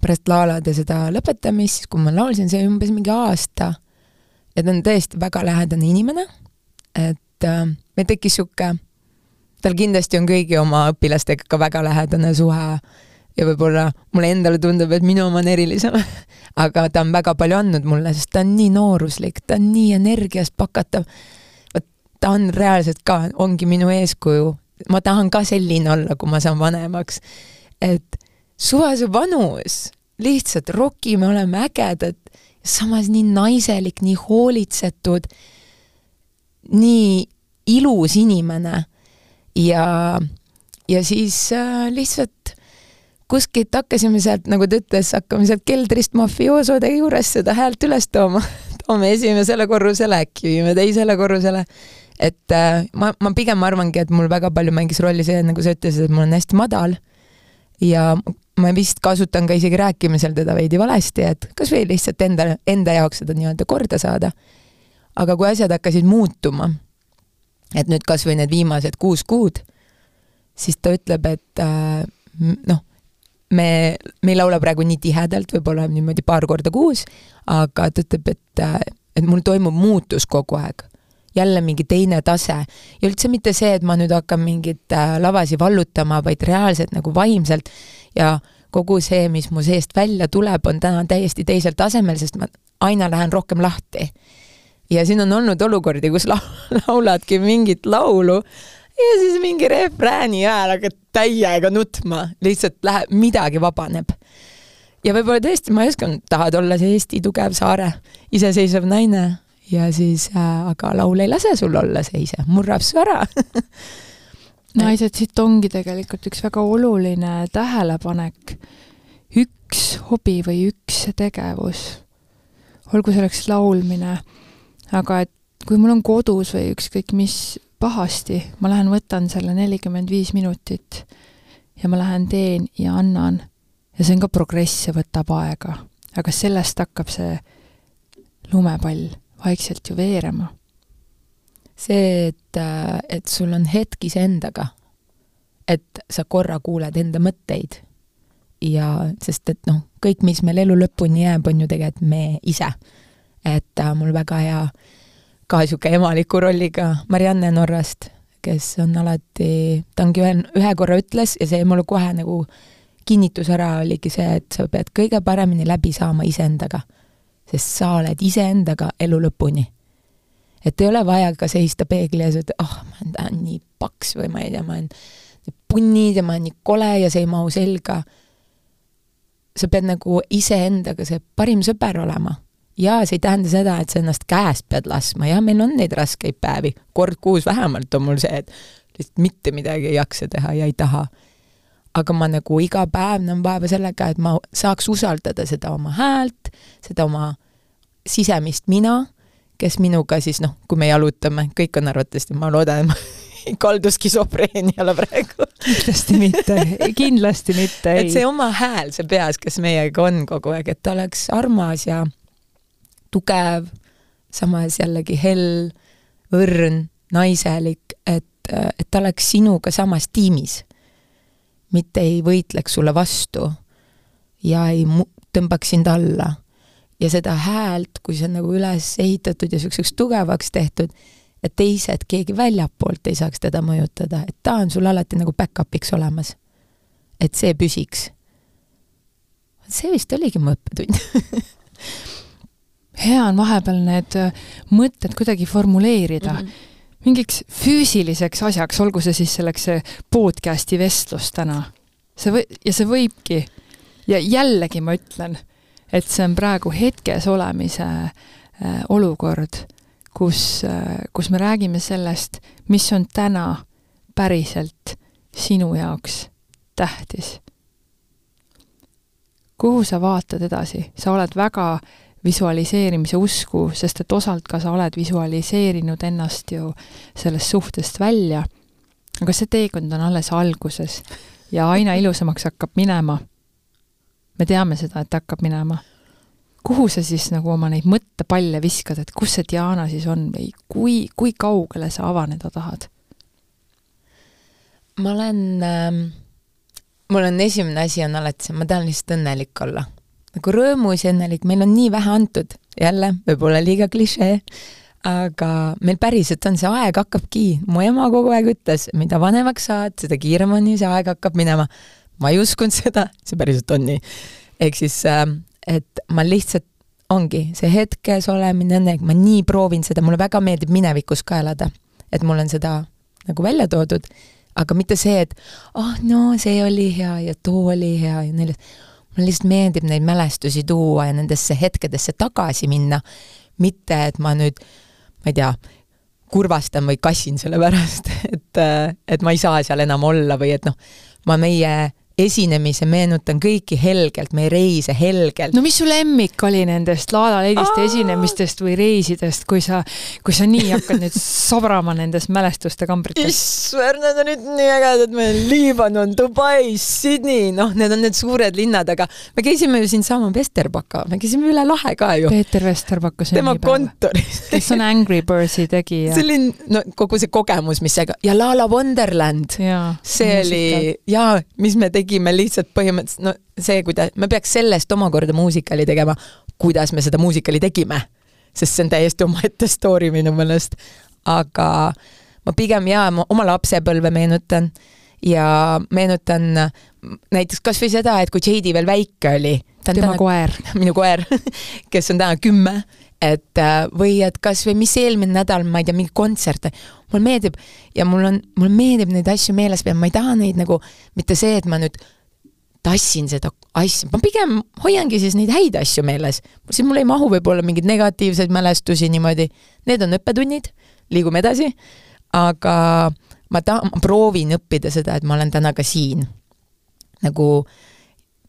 Speaker 2: pärast Laalade seda lõpetamist, siis kui ma laulsin, see oli umbes mingi aasta, ja ta on tõesti väga lähedane inimene, et äh, meil tekkis niisugune, tal kindlasti on kõigi oma õpilastega ka väga lähedane suhe ja võib-olla mulle endale tundub, et minu oma on erilisem (laughs) aga ta on väga palju andnud mulle, sest ta on nii nooruslik, ta on nii energiast pakatav. vot ta on reaalselt ka, ongi minu eeskuju. ma tahan ka selline olla, kui ma saan vanemaks. et suva see vanus, lihtsalt rokime, oleme ägedad, samas nii naiselik, nii hoolitsetud, nii ilus inimene ja, ja siis äh, lihtsalt kuskilt hakkasime sealt, nagu ta ütles, hakkame sealt keldrist mafioosode juures seda häält üles tooma. (laughs) toome esimesele korrusele, äkki viime teisele korrusele. et äh, ma, ma pigem arvangi, et mul väga palju mängis rolli see, nagu sa ütlesid, et mul on hästi madal ja ma vist kasutan ka isegi rääkimisel teda veidi valesti, et kas või lihtsalt enda, enda jaoks seda nii-öelda korda saada. aga kui asjad hakkasid muutuma, et nüüd kas või need viimased kuus kuud, siis ta ütleb, et äh, noh, me, me ei laula praegu nii tihedalt, võib-olla niimoodi paar korda kuus, aga ta ütleb, et, et mul toimub muutus kogu aeg. jälle mingi teine tase. ja üldse mitte see, et ma nüüd hakkan mingeid äh, lavasi vallutama, vaid reaalselt nagu vaimselt ja kogu see, mis mu seest välja tuleb, on täna täiesti teisel tasemel, sest ma aina lähen rohkem lahti. ja siin on olnud olukordi, kus la (laughs) lauladki mingit laulu, ja siis mingi refrääni ajal hakkad täiega nutma, lihtsalt läheb, midagi vabaneb. ja võib-olla tõesti, ma ei osanud, tahad olla see Eesti tugev saare iseseisev naine? Ja siis äh,, aga laul ei lase sul olla see ise, murrab su ära. (laughs)
Speaker 1: Naised, siit ongi tegelikult üks väga oluline tähelepanek. üks hobi või üks tegevus, olgu selleks laulmine, aga et kui mul on kodus või ükskõik mis pahasti, ma lähen võtan selle nelikümmend viis minutit ja ma lähen teen ja annan. ja see on ka progress ja võtab aega. aga sellest hakkab see lumepall vaikselt ju veerema.
Speaker 2: see, et, et sul on hetk iseendaga, et sa korra kuuled enda mõtteid ja sest et noh, kõik, mis meil elu lõpuni jääb, on ju tegelikult me ise. et äh, mul väga hea äh, ka niisugune emaliku rolliga Marianne Norrast, kes on alati, ta ongi ühe, ühe korra ütles ja see mulle kohe nagu kinnitus ära oligi see, et sa pead kõige paremini läbi saama iseendaga. sest sa oled iseendaga elu lõpuni. et ei ole vaja ka seista peegli ees, et ah oh,, ma olen nii paks või ma ei tea, ma olen punnid ja ma olen nii kole ja see ei mahu selga. sa pead nagu iseendaga see parim sõber olema jaa, see ei tähenda seda, et sa ennast käest pead laskma, jah, meil on neid raskeid päevi, kord kuus vähemalt on mul see, et lihtsalt mitte midagi ei jaksa teha ja ei taha. aga ma nagu iga päev näen vaeva sellega, et ma saaks usaldada seda oma häält, seda oma sisemist mina, kes minuga siis noh, kui me jalutame, kõik on arvatavasti, ma loodan, et ma (laughs) ei kaldu skisofreeniale praegu.
Speaker 1: kindlasti mitte, kindlasti mitte, (laughs)
Speaker 2: ei. et see oma hääl see peas, kes meiega on kogu aeg, et ta oleks armas ja tugev, samas jällegi hell, õrn, naiselik, et, et ta oleks sinuga samas tiimis. mitte ei võitleks sulle vastu ja ei mu-, tõmbaks sind alla. ja seda häält, kui see on nagu üles ehitatud ja niisuguseks tugevaks tehtud, et teised, keegi väljapoolt ei saaks teda mõjutada, et ta on sul alati nagu back-up'iks olemas. et see püsiks. see vist oligi mu õppetund (laughs)
Speaker 1: hea on vahepeal need äh, mõtted kuidagi formuleerida mm. -hmm mingiks füüsiliseks asjaks, olgu see siis selleks see podcast'i vestlus täna. see või, ja see võibki. ja jällegi ma ütlen, et see on praegu hetkes olemise äh, olukord, kus äh,, kus me räägime sellest, mis on täna päriselt sinu jaoks tähtis. kuhu sa vaatad edasi, sa oled väga visualiseerimise usku, sest et osalt ka sa oled visualiseerinud ennast ju sellest suhtest välja. aga see teekond on alles alguses ja aina ilusamaks hakkab minema. me teame seda, et hakkab minema. kuhu sa siis nagu oma neid mõttepalle viskad, et kus see Diana siis on või kui, kui kaugele sa avaneda tahad?
Speaker 2: ma olen ähm,, mul on esimene asi on alati see, ma tahan lihtsalt õnnelik olla nagu rõõmus ja õnnelik, meil on nii vähe antud, jälle, võib-olla liiga klišee, aga meil päriselt on, see aeg hakkabki, mu ema kogu aeg ütles, mida vanemaks saad, seda kiiremini see aeg hakkab minema. ma ei uskunud seda, see päriselt on nii. ehk siis, ähm, et ma lihtsalt, ongi see hetkes olemine, õnnelik, ma nii proovin seda, mulle väga meeldib minevikus ka elada. et mul on seda nagu välja toodud, aga mitte see, et ah oh, no see oli hea ja too oli hea ja neljas mulle lihtsalt meeldib neid mälestusi tuua ja nendesse hetkedesse tagasi minna, mitte et ma nüüd, ma ei tea, kurvastan või kassin selle pärast, (laughs) et, et ma ei saa seal enam olla või et noh, ma meie esinemise meenutan kõiki helgelt, meie reise helgelt.
Speaker 1: no mis su lemmik oli nendest Laala Leidiste esinemistest või reisidest, kui sa, kui sa nii hakkad nüüd sobrama nendest mälestuste kambritest?
Speaker 2: issand, need on nüüd nii ägedad, meil Liibanon, Dubai, Sydney, noh, need on need suured linnad, aga me käisime ju siinsama Vesterbaka, me käisime üle lahe ka ju.
Speaker 1: Peeter Vesterbaka
Speaker 2: tema kontoris
Speaker 1: kes on Angry Birdsi tegija.
Speaker 2: see oli, no kogu see kogemus, mis see ja La La Wonderland, see oli, jaa, mis me tegime tegime lihtsalt põhimõtteliselt, no see, kuida-, me peaks sellest omakorda muusikali tegema, kuidas me seda muusikali tegime. sest see on täiesti omaette story minu meelest. aga ma pigem jaa, ma oma lapsepõlve meenutan ja meenutan näiteks kas või seda, et kui JD veel väike oli.
Speaker 1: Tema täna, koer. (laughs)
Speaker 2: minu koer kes on täna kümme et äh, või et kas või mis eelmine nädal, ma ei tea, mingi kontsert, mulle meeldib ja mul on, mulle meeldib neid asju meeles pidada, ma ei taha neid nagu, mitte see, et ma nüüd tassin seda asja, ma pigem hoiangi siis neid häid asju meeles. siis mul ei mahu võib-olla mingeid negatiivseid mälestusi niimoodi, need on õppetunnid, liigume edasi, aga ma ta-, ma proovin õppida seda, et ma olen täna ka siin. nagu äh,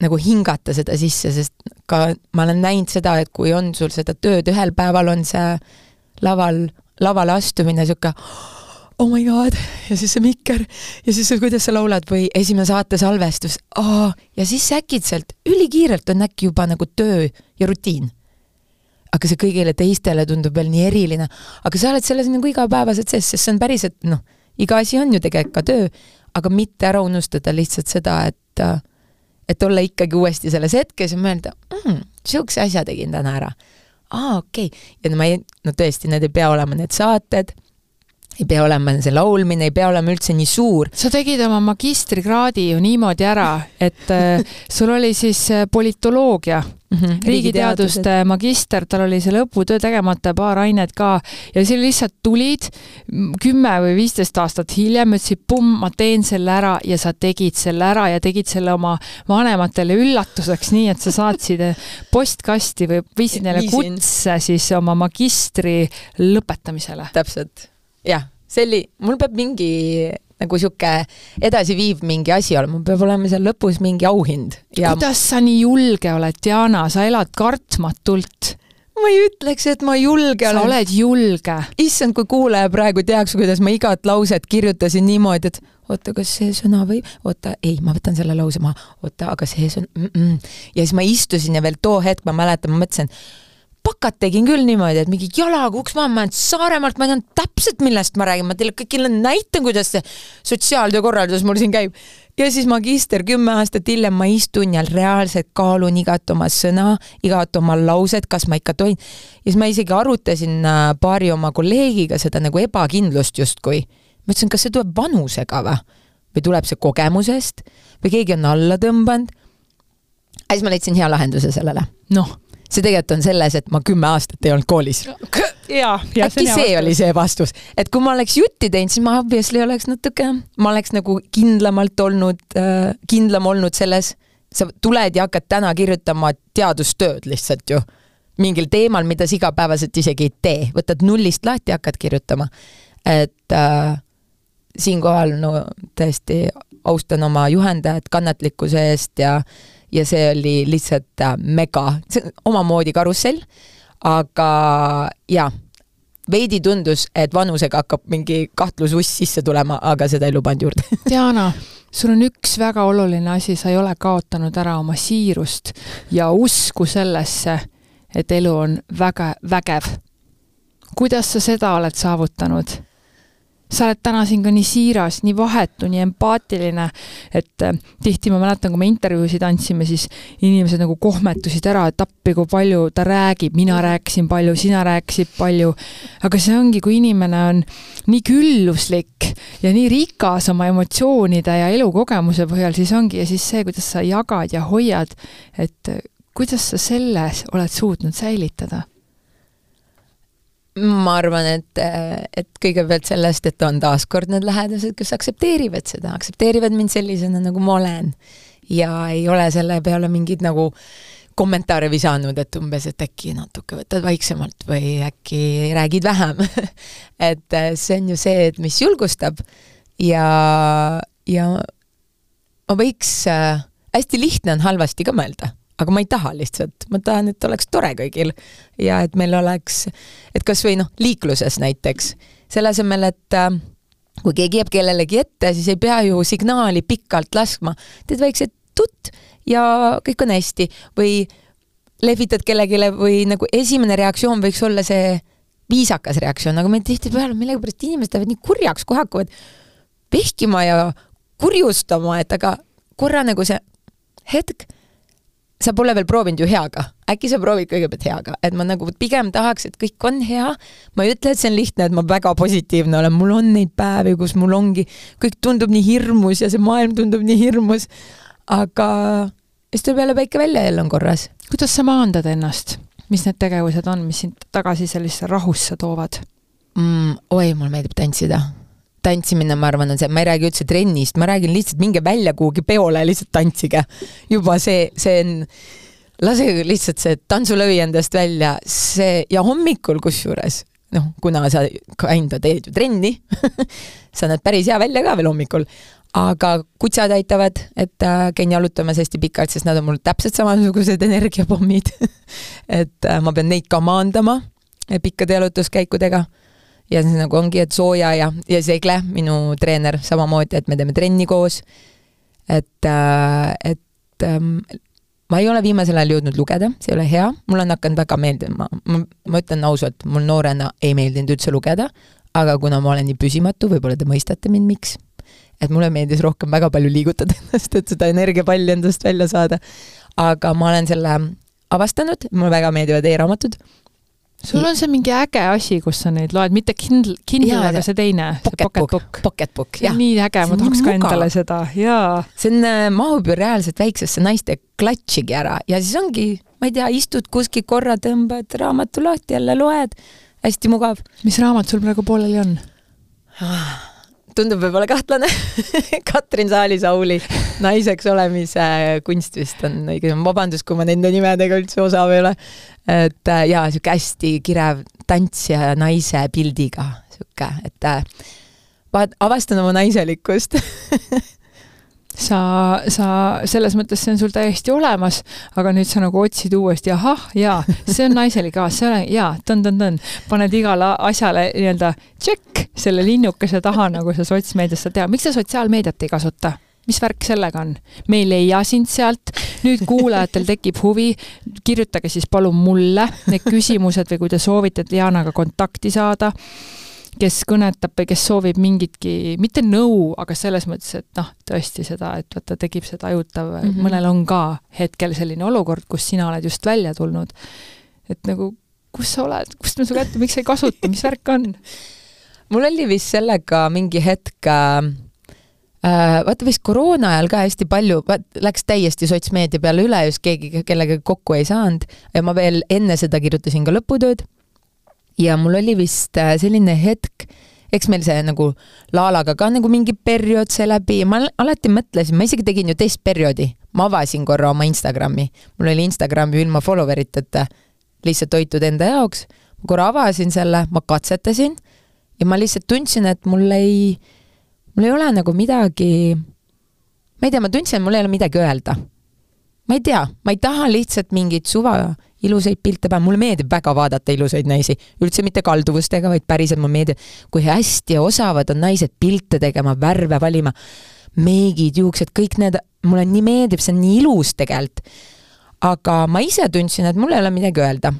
Speaker 2: nagu hingata seda sisse, sest ka ma olen näinud seda, et kui on sul seda tööd, ühel päeval on see laval, lavale astumine niisugune oh my god, ja siis see mikker ja siis kuidas sa laulad või esimene saate salvestus oh,, ja siis äkitselt, ülikiirelt on äkki juba nagu töö ja rutiin. aga see kõigile teistele tundub veel nii eriline, aga sa oled selles nagu igapäevaselt sees, sest see on päriselt noh, iga asi on ju tegelikult ka töö, aga mitte ära unustada lihtsalt seda, et äh, et olla ikkagi uuesti selles hetkes ja mõelda mm,, niisuguse asja tegin täna ära. aa, okei okay., ja no ma ei, no tõesti, need ei pea olema need saated, ei pea olema see laulmine, ei pea olema üldse nii suur.
Speaker 1: sa tegid oma magistrikraadi ju niimoodi ära, et äh, sul oli siis äh, politoloogia mm, -hmm. riigiteaduste magister, tal oli see lõputöö tegemata, paar ainet ka ja siis lihtsalt tulid kümme või viisteist aastat hiljem, ütlesid pumm, ma teen selle ära ja sa tegid selle ära ja tegid selle oma vanematele üllatuseks, nii et sa saatsid (laughs) postkasti või viisid neile kutse siis oma magistri lõpetamisele.
Speaker 2: täpselt, jah, see oli, mul peab mingi nagu sihuke edasiviiv mingi asi olema, peab olema seal lõpus mingi auhind
Speaker 1: ja.... kuidas sa nii julge oled, Diana, sa elad kartmatult
Speaker 2: ma ei ütleks, et ma julge
Speaker 1: olen. sa oled julge.
Speaker 2: issand, kui kuulaja praegu teaks, kuidas ma igat lauset kirjutasin niimoodi, et oota, kas see sõna või, oota, ei, ma võtan selle lause maha, oota, aga see sõna mm, -mm. ja siis ma istusin ja veel too hetk ma mäletan, ma mõtlesin, pakat tegin küll niimoodi, et mingi jalaga uks maha, ma olen Saaremaalt, ma tean täpselt, millest ma räägin, ma teile kõigile näitan, kuidas see sotsiaaltöökorraldus mul siin käib. ja siis magister kümme aastat hiljem ma istun ja reaalselt kaalun igat oma sõna, igat oma lauset, kas ma ikka tohin. ja siis ma isegi arutasin äh, paari oma kolleegiga seda nagu ebakindlust justkui. ma ütlesin, kas see tuleb vanusega või? või tuleb see kogemusest või keegi on alla tõmbanud. ja siis ma leidsin hea lahenduse sellele.
Speaker 1: noh
Speaker 2: see tegelikult on selles, et ma kümme aastat ei olnud koolis. äkki see, oli see vastus, et kui ma oleks jutti teinud, siis ma obviously oleks natuke, ma oleks nagu kindlamalt olnud äh,, kindlam olnud selles, sa tuled ja hakkad täna kirjutama teadustööd lihtsalt ju mingil teemal, mida sa igapäevaselt isegi ei tee, võtad nullist lahti hakkad kirjutama. et äh, siinkohal no tõesti austan oma juhendajat kannatlikkuse eest ja äh, ja see oli lihtsalt äh, mega, omamoodi karussell, aga jaa, veidi tundus, et vanusega hakkab mingi kahtlususs sisse tulema, aga seda ei lubanud juurde (laughs)
Speaker 1: Diana, sul on üks väga oluline asi, sa ei ole kaotanud ära oma siirust ja usku sellesse, et elu on väga vägev. kuidas sa seda oled saavutanud? Sa oled täna siin ka nii siiras, nii vahetu, nii empaatiline, et äh, tihti ma mäletan, kui me intervjuusid andsime, siis inimesed nagu kohmetusid ära, et appi, kui palju ta räägib, mina rääkisin palju, sina rääkisid palju. aga see ongi, kui inimene on nii külluslik ja nii rikas oma emotsioonide ja elukogemuse põhjal, siis ongi ja siis see, kuidas sa jagad ja hoiad, et kuidas sa selles oled suutnud säilitada
Speaker 2: ma arvan, et, et kõigepealt sellest, et on taaskord need lähedased, kes aktsepteerivad seda, aktsepteerivad mind sellisena, nagu ma olen. ja ei ole selle peale mingeid nagu kommentaare visanud, et umbes, et äkki natuke võtad vaiksemalt või äkki räägid vähem. (laughs) Et see on ju see, et mis julgustab. Ja, ja ma võiks äh,, hästi lihtne on halvasti ka mõelda aga ma ei taha lihtsalt, ma tahan, et oleks tore kõigil ja et meil oleks, et kas või noh, liikluses näiteks, selle asemel, et äh, kui keegi jääb kellelegi ette, siis ei pea ju signaali pikalt laskma, teed väikse tutt ja kõik on hästi. Või lehvitad kellelegi või nagu esimene reaktsioon võiks olla see viisakas reaktsioon, aga meil tihtipeale millegipärast inimesed lähevad nii kurjaks, kohe hakkavad vehkima ja kurjustama, et aga korra nagu see hetk sa pole veel proovinud ju heaga, äkki sa proovid kõigepealt heaga, et ma nagu pigem tahaks, et kõik on hea, ma ei ütle, et see on lihtne, et ma väga positiivne olen, mul on neid päevi, kus mul ongi, kõik tundub nii hirmus ja see maailm tundub nii hirmus, aga siis tuleb jälle päike välja ja jälle on korras.
Speaker 1: kuidas sa maandad ennast, mis need tegevused on, mis sind tagasi sellisesse rahusse toovad?
Speaker 2: Mm,? oi, mulle meeldib tantsida tantsimine, ma arvan, on see, ma ei räägi üldse trennist, ma räägin lihtsalt minge välja kuhugi peole, lihtsalt tantsige. juba see, see on, lase lihtsalt see tantsulõvi endast välja, see ja hommikul kusjuures, noh, kuna sa kinda teed ju trenni (laughs) sa näed päris hea välja ka veel hommikul, aga kutsad aitavad, et äh, käin jalutamas hästi pikalt, sest nad on mul täpselt samasugused energiapommid. (laughs) Et äh, ma pean neid ka maandama pikkade jalutuskäikudega ja siis nagu ongi, et Sooja ja, ja Segle, minu treener, samamoodi, et me teeme trenni koos. et, äh, et ähm, ma ei ole viimasel ajal jõudnud lugeda, see ei ole hea, mul on hakanud väga meeldima, ma, ma ütlen ausalt, mul noorena ei meeldinud üldse lugeda, aga kuna ma olen nii püsimatu, võib-olla te mõistate mind, miks, et mulle meeldis rohkem väga palju liigutada ennast, et seda energiapalli endast välja saada. aga ma olen selle avastanud, mulle väga meeldivad e-raamatud
Speaker 1: sul on see mingi äge asi, kus sa neid loed, mitte Kindle, Kindle, aga see teine,
Speaker 2: see Pocketbook. Pocketbook,
Speaker 1: jah. nii äge, ma tahaks ka endale seda, jaa.
Speaker 2: see on, äh, mahub ju reaalselt väiksesse naiste klatšigi ära ja siis ongi, ma ei tea, istud kuskil korra, tõmbad raamatu lahti, jälle loed, hästi mugav.
Speaker 1: mis raamat sul praegu pooleli on?
Speaker 2: Tundub võib-olla kahtlane. (laughs) Katrin Saalisauli naiseks olemise kunst vist on õige, vabandust, kui ma nende nimedega üldse osav ei ole. et äh, jaa, niisugune hästi kirev tantsija naise pildiga, niisugune, et äh, vaat-, avastan oma naiselikkust. (laughs)
Speaker 1: Sa, sa selles mõttes, see on sul täiesti olemas, aga nüüd sa nagu otsid uuesti, ahah, jaa, see on naiselik, aa, see on, jaa, tõn-tõn-tõn, paned igale asjale nii-öelda tšekk selle linnukese taha, nagu sa sotsmeedias saad teha. miks sa sotsiaalmeediat ei kasuta? mis värk sellega on? me ei leia sind sealt, nüüd kuulajatel tekib huvi, kirjutage siis palun mulle need küsimused või kui te soovite Dianaga kontakti saada, kes kõnetab või kes soovib mingitki, mitte nõu, aga selles mõttes, et noh, tõesti seda, et vaata, tekib see tajutav mm, -hmm. mõnel on ka hetkel selline olukord, kus sina oled just välja tulnud. et nagu, kus sa oled, kust ma su kätte, miks sa ei kasuta, mis värk on?
Speaker 2: Mul oli vist sellega mingi hetk äh, äh, vaata vist koroona ajal ka hästi palju, läks täiesti sotsmeedia peale üle, just keegi kellegagi kokku ei saanud. Ja ma veel enne seda kirjutasin ka lõputööd. ja mul oli vist äh, selline hetk, eks meil see nagu Laalaga ka nagu mingi periood sai läbi. Ja ma alati mõtlesin, ma isegi tegin ju testperioodi, ma avasin korra oma Instagrami, mul oli Instagram ju ilma follower iteta, lihtsalt hoitud enda jaoks, ma korra avasin selle, ma katsetasin ja ma lihtsalt tundsin, et mul ei mul ei ole nagu midagi, ma ei tea, ma tundsin, et mul ei ole midagi öelda. ma ei tea, ma ei taha lihtsalt mingeid suva ilusaid pilte panna, mulle meeldib väga vaadata ilusaid naisi, üldse mitte kalduvustega, vaid päriselt mulle meeldib, kui hästi osavad on naised pilte tegema, värve valima, meigid, juuksed, kõik need, mulle nii meeldib, see on nii ilus tegelikult. aga ma ise tundsin, et mul ei ole midagi öelda.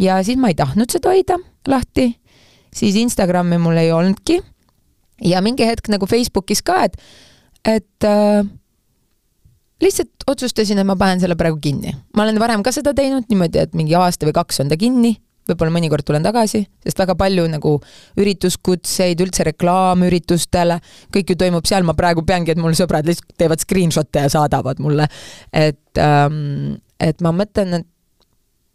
Speaker 2: ja siis ma ei tahtnud seda hoida lahti, siis Instagrami mul ei olnudki ja mingi hetk nagu Facebookis ka, et, et äh, lihtsalt otsustasin, et ma panen selle praegu kinni. ma olen varem ka seda teinud niimoodi, et mingi aasta või kaks on ta kinni, võib-olla mõnikord tulen tagasi, sest väga palju nagu ürituskutseid, üldse reklaamüritustele, kõik ju toimub seal, ma praegu peangi, et mul sõbrad lihtsalt teevad screenshot'e ja saadavad mulle. et ähm,, et ma mõtlen, et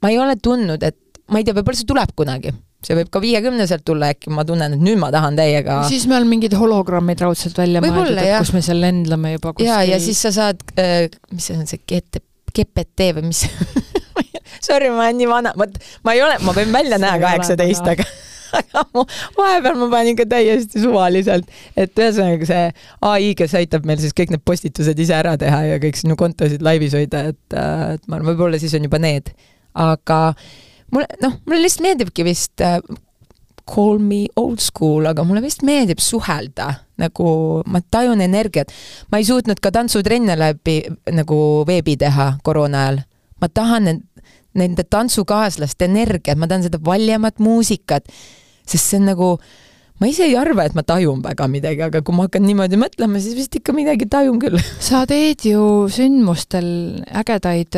Speaker 2: ma ei ole tundnud, et ma ei tea, võib-olla see tuleb kunagi see võib ka viiekümneselt tulla, äkki ma tunnen, et nüüd ma tahan täiega.
Speaker 1: siis meil on mingid hologrammid raudselt välja mõeldud, et kus me seal lendleme juba
Speaker 2: kuskil. ja, ja siis sa saad äh,, mis see on, see GT, GPT või mis (laughs) Sorry, ma olen nii vana, vot ma ei ole, ma võin välja näha kaheksateist, aga aga mu, vahepeal ma panin ikka täiesti suvaliselt, et ühesõnaga see ai, kes aitab meil siis kõik need postitused ise ära teha ja kõik sinu kontosid laivis hoida, et, äh, et ma arvan, võib-olla siis on juba need, aga äh, mulle, noh, mulle lihtsalt meeldibki vist äh, call me old school, aga mulle vist meeldib suhelda, nagu ma tajun energiat. ma ei suutnud ka tantsutrenne läbi nagu veebi teha koroona ajal. ma tahan nende tantsukaaslaste energiat, ma tahan seda valjemat muusikat, sest see on nagu, ma ise ei arva, et ma tajun väga midagi, aga kui ma hakkan niimoodi mõtlema, siis vist ikka midagi tajun küll.
Speaker 1: sa teed ju sündmustel ägedaid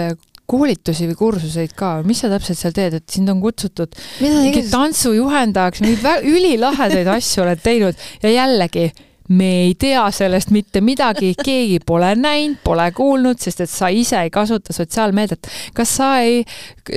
Speaker 1: koolitusi või kursuseid ka, mis sa täpselt seal teed, et sind on kutsutud? Mingi tantsujuhendajaks, mingeid ülilahedaid asju oled teinud ja jällegi, me ei tea sellest mitte midagi, keegi pole näinud, pole kuulnud, sest et sa ise ei kasuta sotsiaalmeediat. kas sa ei,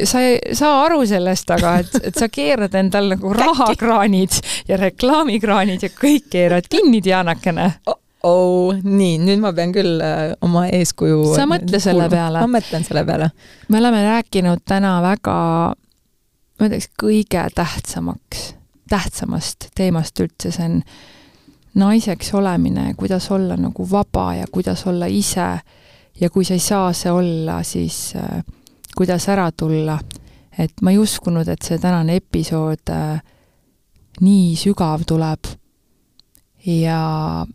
Speaker 1: sa ei saa aru sellest, aga et, et sa keerad endal nagu rahakraanid ja reklaamikraanid ja kõik keerad kinni, Dianakene?
Speaker 2: Oh oh, nii, nüüd ma pean küll äh, oma eeskuju
Speaker 1: sa mõtle selle peale.
Speaker 2: ma mõtlen selle peale.
Speaker 1: me oleme rääkinud täna väga, ma ütleks, kõige tähtsamaks, tähtsamast teemast üldse, see on naiseks olemine, kuidas olla nagu vaba ja kuidas olla ise ja kui sa ei saa see olla, siis äh, kuidas ära tulla. et ma ei uskunud, et see tänane episood äh, nii sügav tuleb ja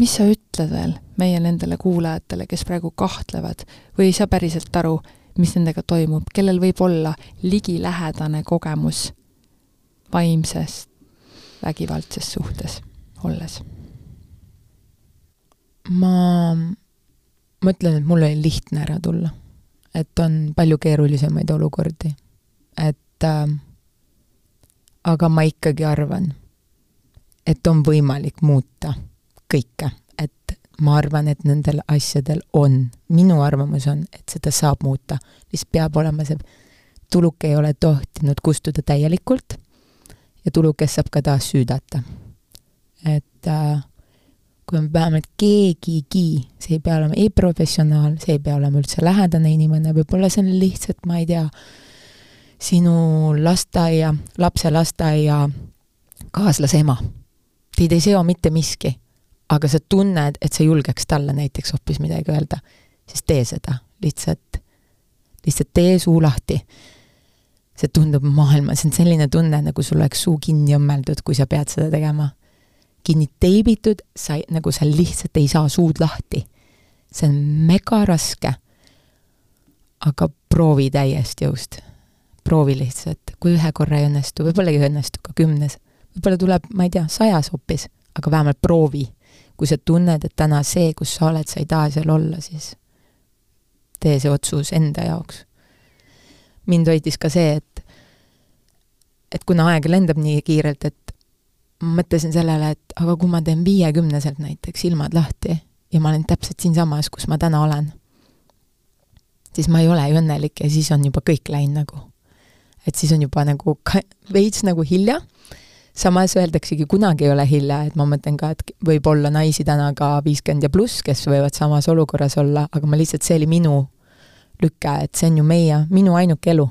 Speaker 1: mis sa ütled veel meie nendele kuulajatele, kes praegu kahtlevad või ei saa päriselt aru, mis nendega toimub, kellel võib olla ligilähedane kogemus vaimsest vägivaldses suhtes olles?
Speaker 2: ma mõtlen, et mul oli lihtne ära tulla. et on palju keerulisemaid olukordi. et äh, aga ma ikkagi arvan, et on võimalik muuta kõike, et ma arvan, et nendel asjadel on, minu arvamus on, et seda saab muuta, lihtsalt peab olema see, tuluk ei ole tohtinud kustuda täielikult ja tulukest saab ka taas süüdata. et äh, kui on vähemalt keegigi, see ei pea olema ei professionaal, see ei pea olema üldse lähedane inimene, võib-olla see on lihtsalt, ma ei tea, sinu lasteaia, lapse lasteaia kaaslase ema. Teid ei seo mitte miski aga sa tunned, et sa julgeks talle näiteks hoopis midagi öelda, siis tee seda, lihtsalt, lihtsalt tee suu lahti. see tundub maailma, see on selline tunne, nagu sul oleks suu kinni õmmeldud, kui sa pead seda tegema. kinni teibitud, sa nagu sa lihtsalt ei saa suud lahti. see on mega raske. aga proovi täiest jõust. proovi lihtsalt, kui ühe korra ei õnnestu, võib-olla ei õnnestu ka kümnes, võib-olla tuleb, ma ei tea, sajas hoopis, aga vähemalt proovi. Kui sa tunned, et täna see, kus sa oled, sa ei taha seal olla, siis tee see otsus enda jaoks. mind hoidis ka see, et et kuna aeg lendab nii kiirelt, et ma mõtlesin sellele, et aga kui ma teen viiekümneselt näiteks silmad lahti ja ma olen täpselt siinsamas, kus ma täna olen, siis ma ei ole ju õnnelik ja siis on juba kõik läinud nagu. et siis on juba nagu ka, veits nagu hilja, samas öeldaksegi, kunagi ei ole hilja, et ma mõtlen ka, et võib olla naisi täna ka viiskümmend ja pluss, kes võivad samas olukorras olla, aga ma lihtsalt, see oli minu lüke, et see on ju meie, minu ainuke elu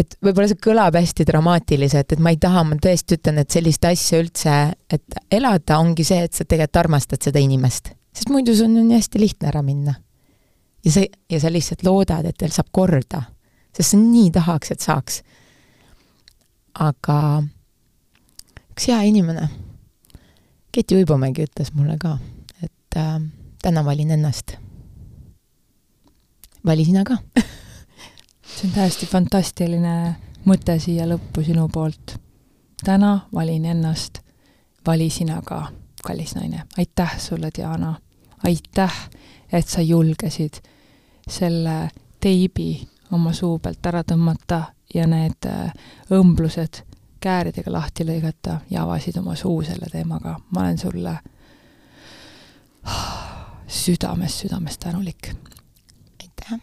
Speaker 2: et võib-olla see kõlab hästi dramaatiliselt, et ma ei taha, ma tõesti ütlen, et sellist asja üldse, et elada ongi see, et sa tegelikult armastad seda inimest, sest muidu sul on ju hästi lihtne ära minna. ja see, ja sa lihtsalt loodad, et teil saab korda, sest sa nii tahaks, et saaks. aga üks hea inimene, Keti Uibomägi ütles mulle ka, et äh, täna valin ennast. vali sina ka (laughs)
Speaker 1: see on täiesti fantastiline mõte siia lõppu sinu poolt. täna valin ennast, vali sina ka, kallis naine. aitäh sulle, Diana. aitäh, et sa julgesid selle teibi oma suu pealt ära tõmmata ja need äh, õmblused kääridega lahti lõigata ja avasid oma suu selle teemaga. ma olen sulle (sighs) südames, südames tänulik. aitäh!